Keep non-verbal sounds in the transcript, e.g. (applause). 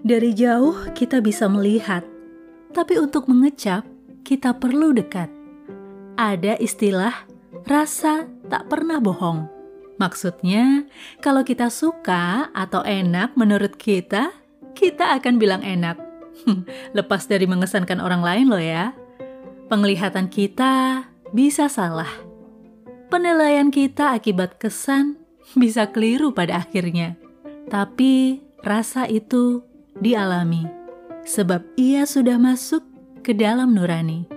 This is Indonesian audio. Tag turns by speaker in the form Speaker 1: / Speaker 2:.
Speaker 1: Dari jauh kita bisa melihat, tapi untuk mengecap kita perlu dekat. Ada istilah rasa tak pernah bohong. Maksudnya, kalau kita suka atau enak menurut kita, kita akan bilang enak. (laughs) Lepas dari mengesankan orang lain loh ya. Penglihatan kita bisa salah. Penilaian kita akibat kesan bisa keliru pada akhirnya. Tapi rasa itu dialami sebab ia sudah masuk ke dalam nurani.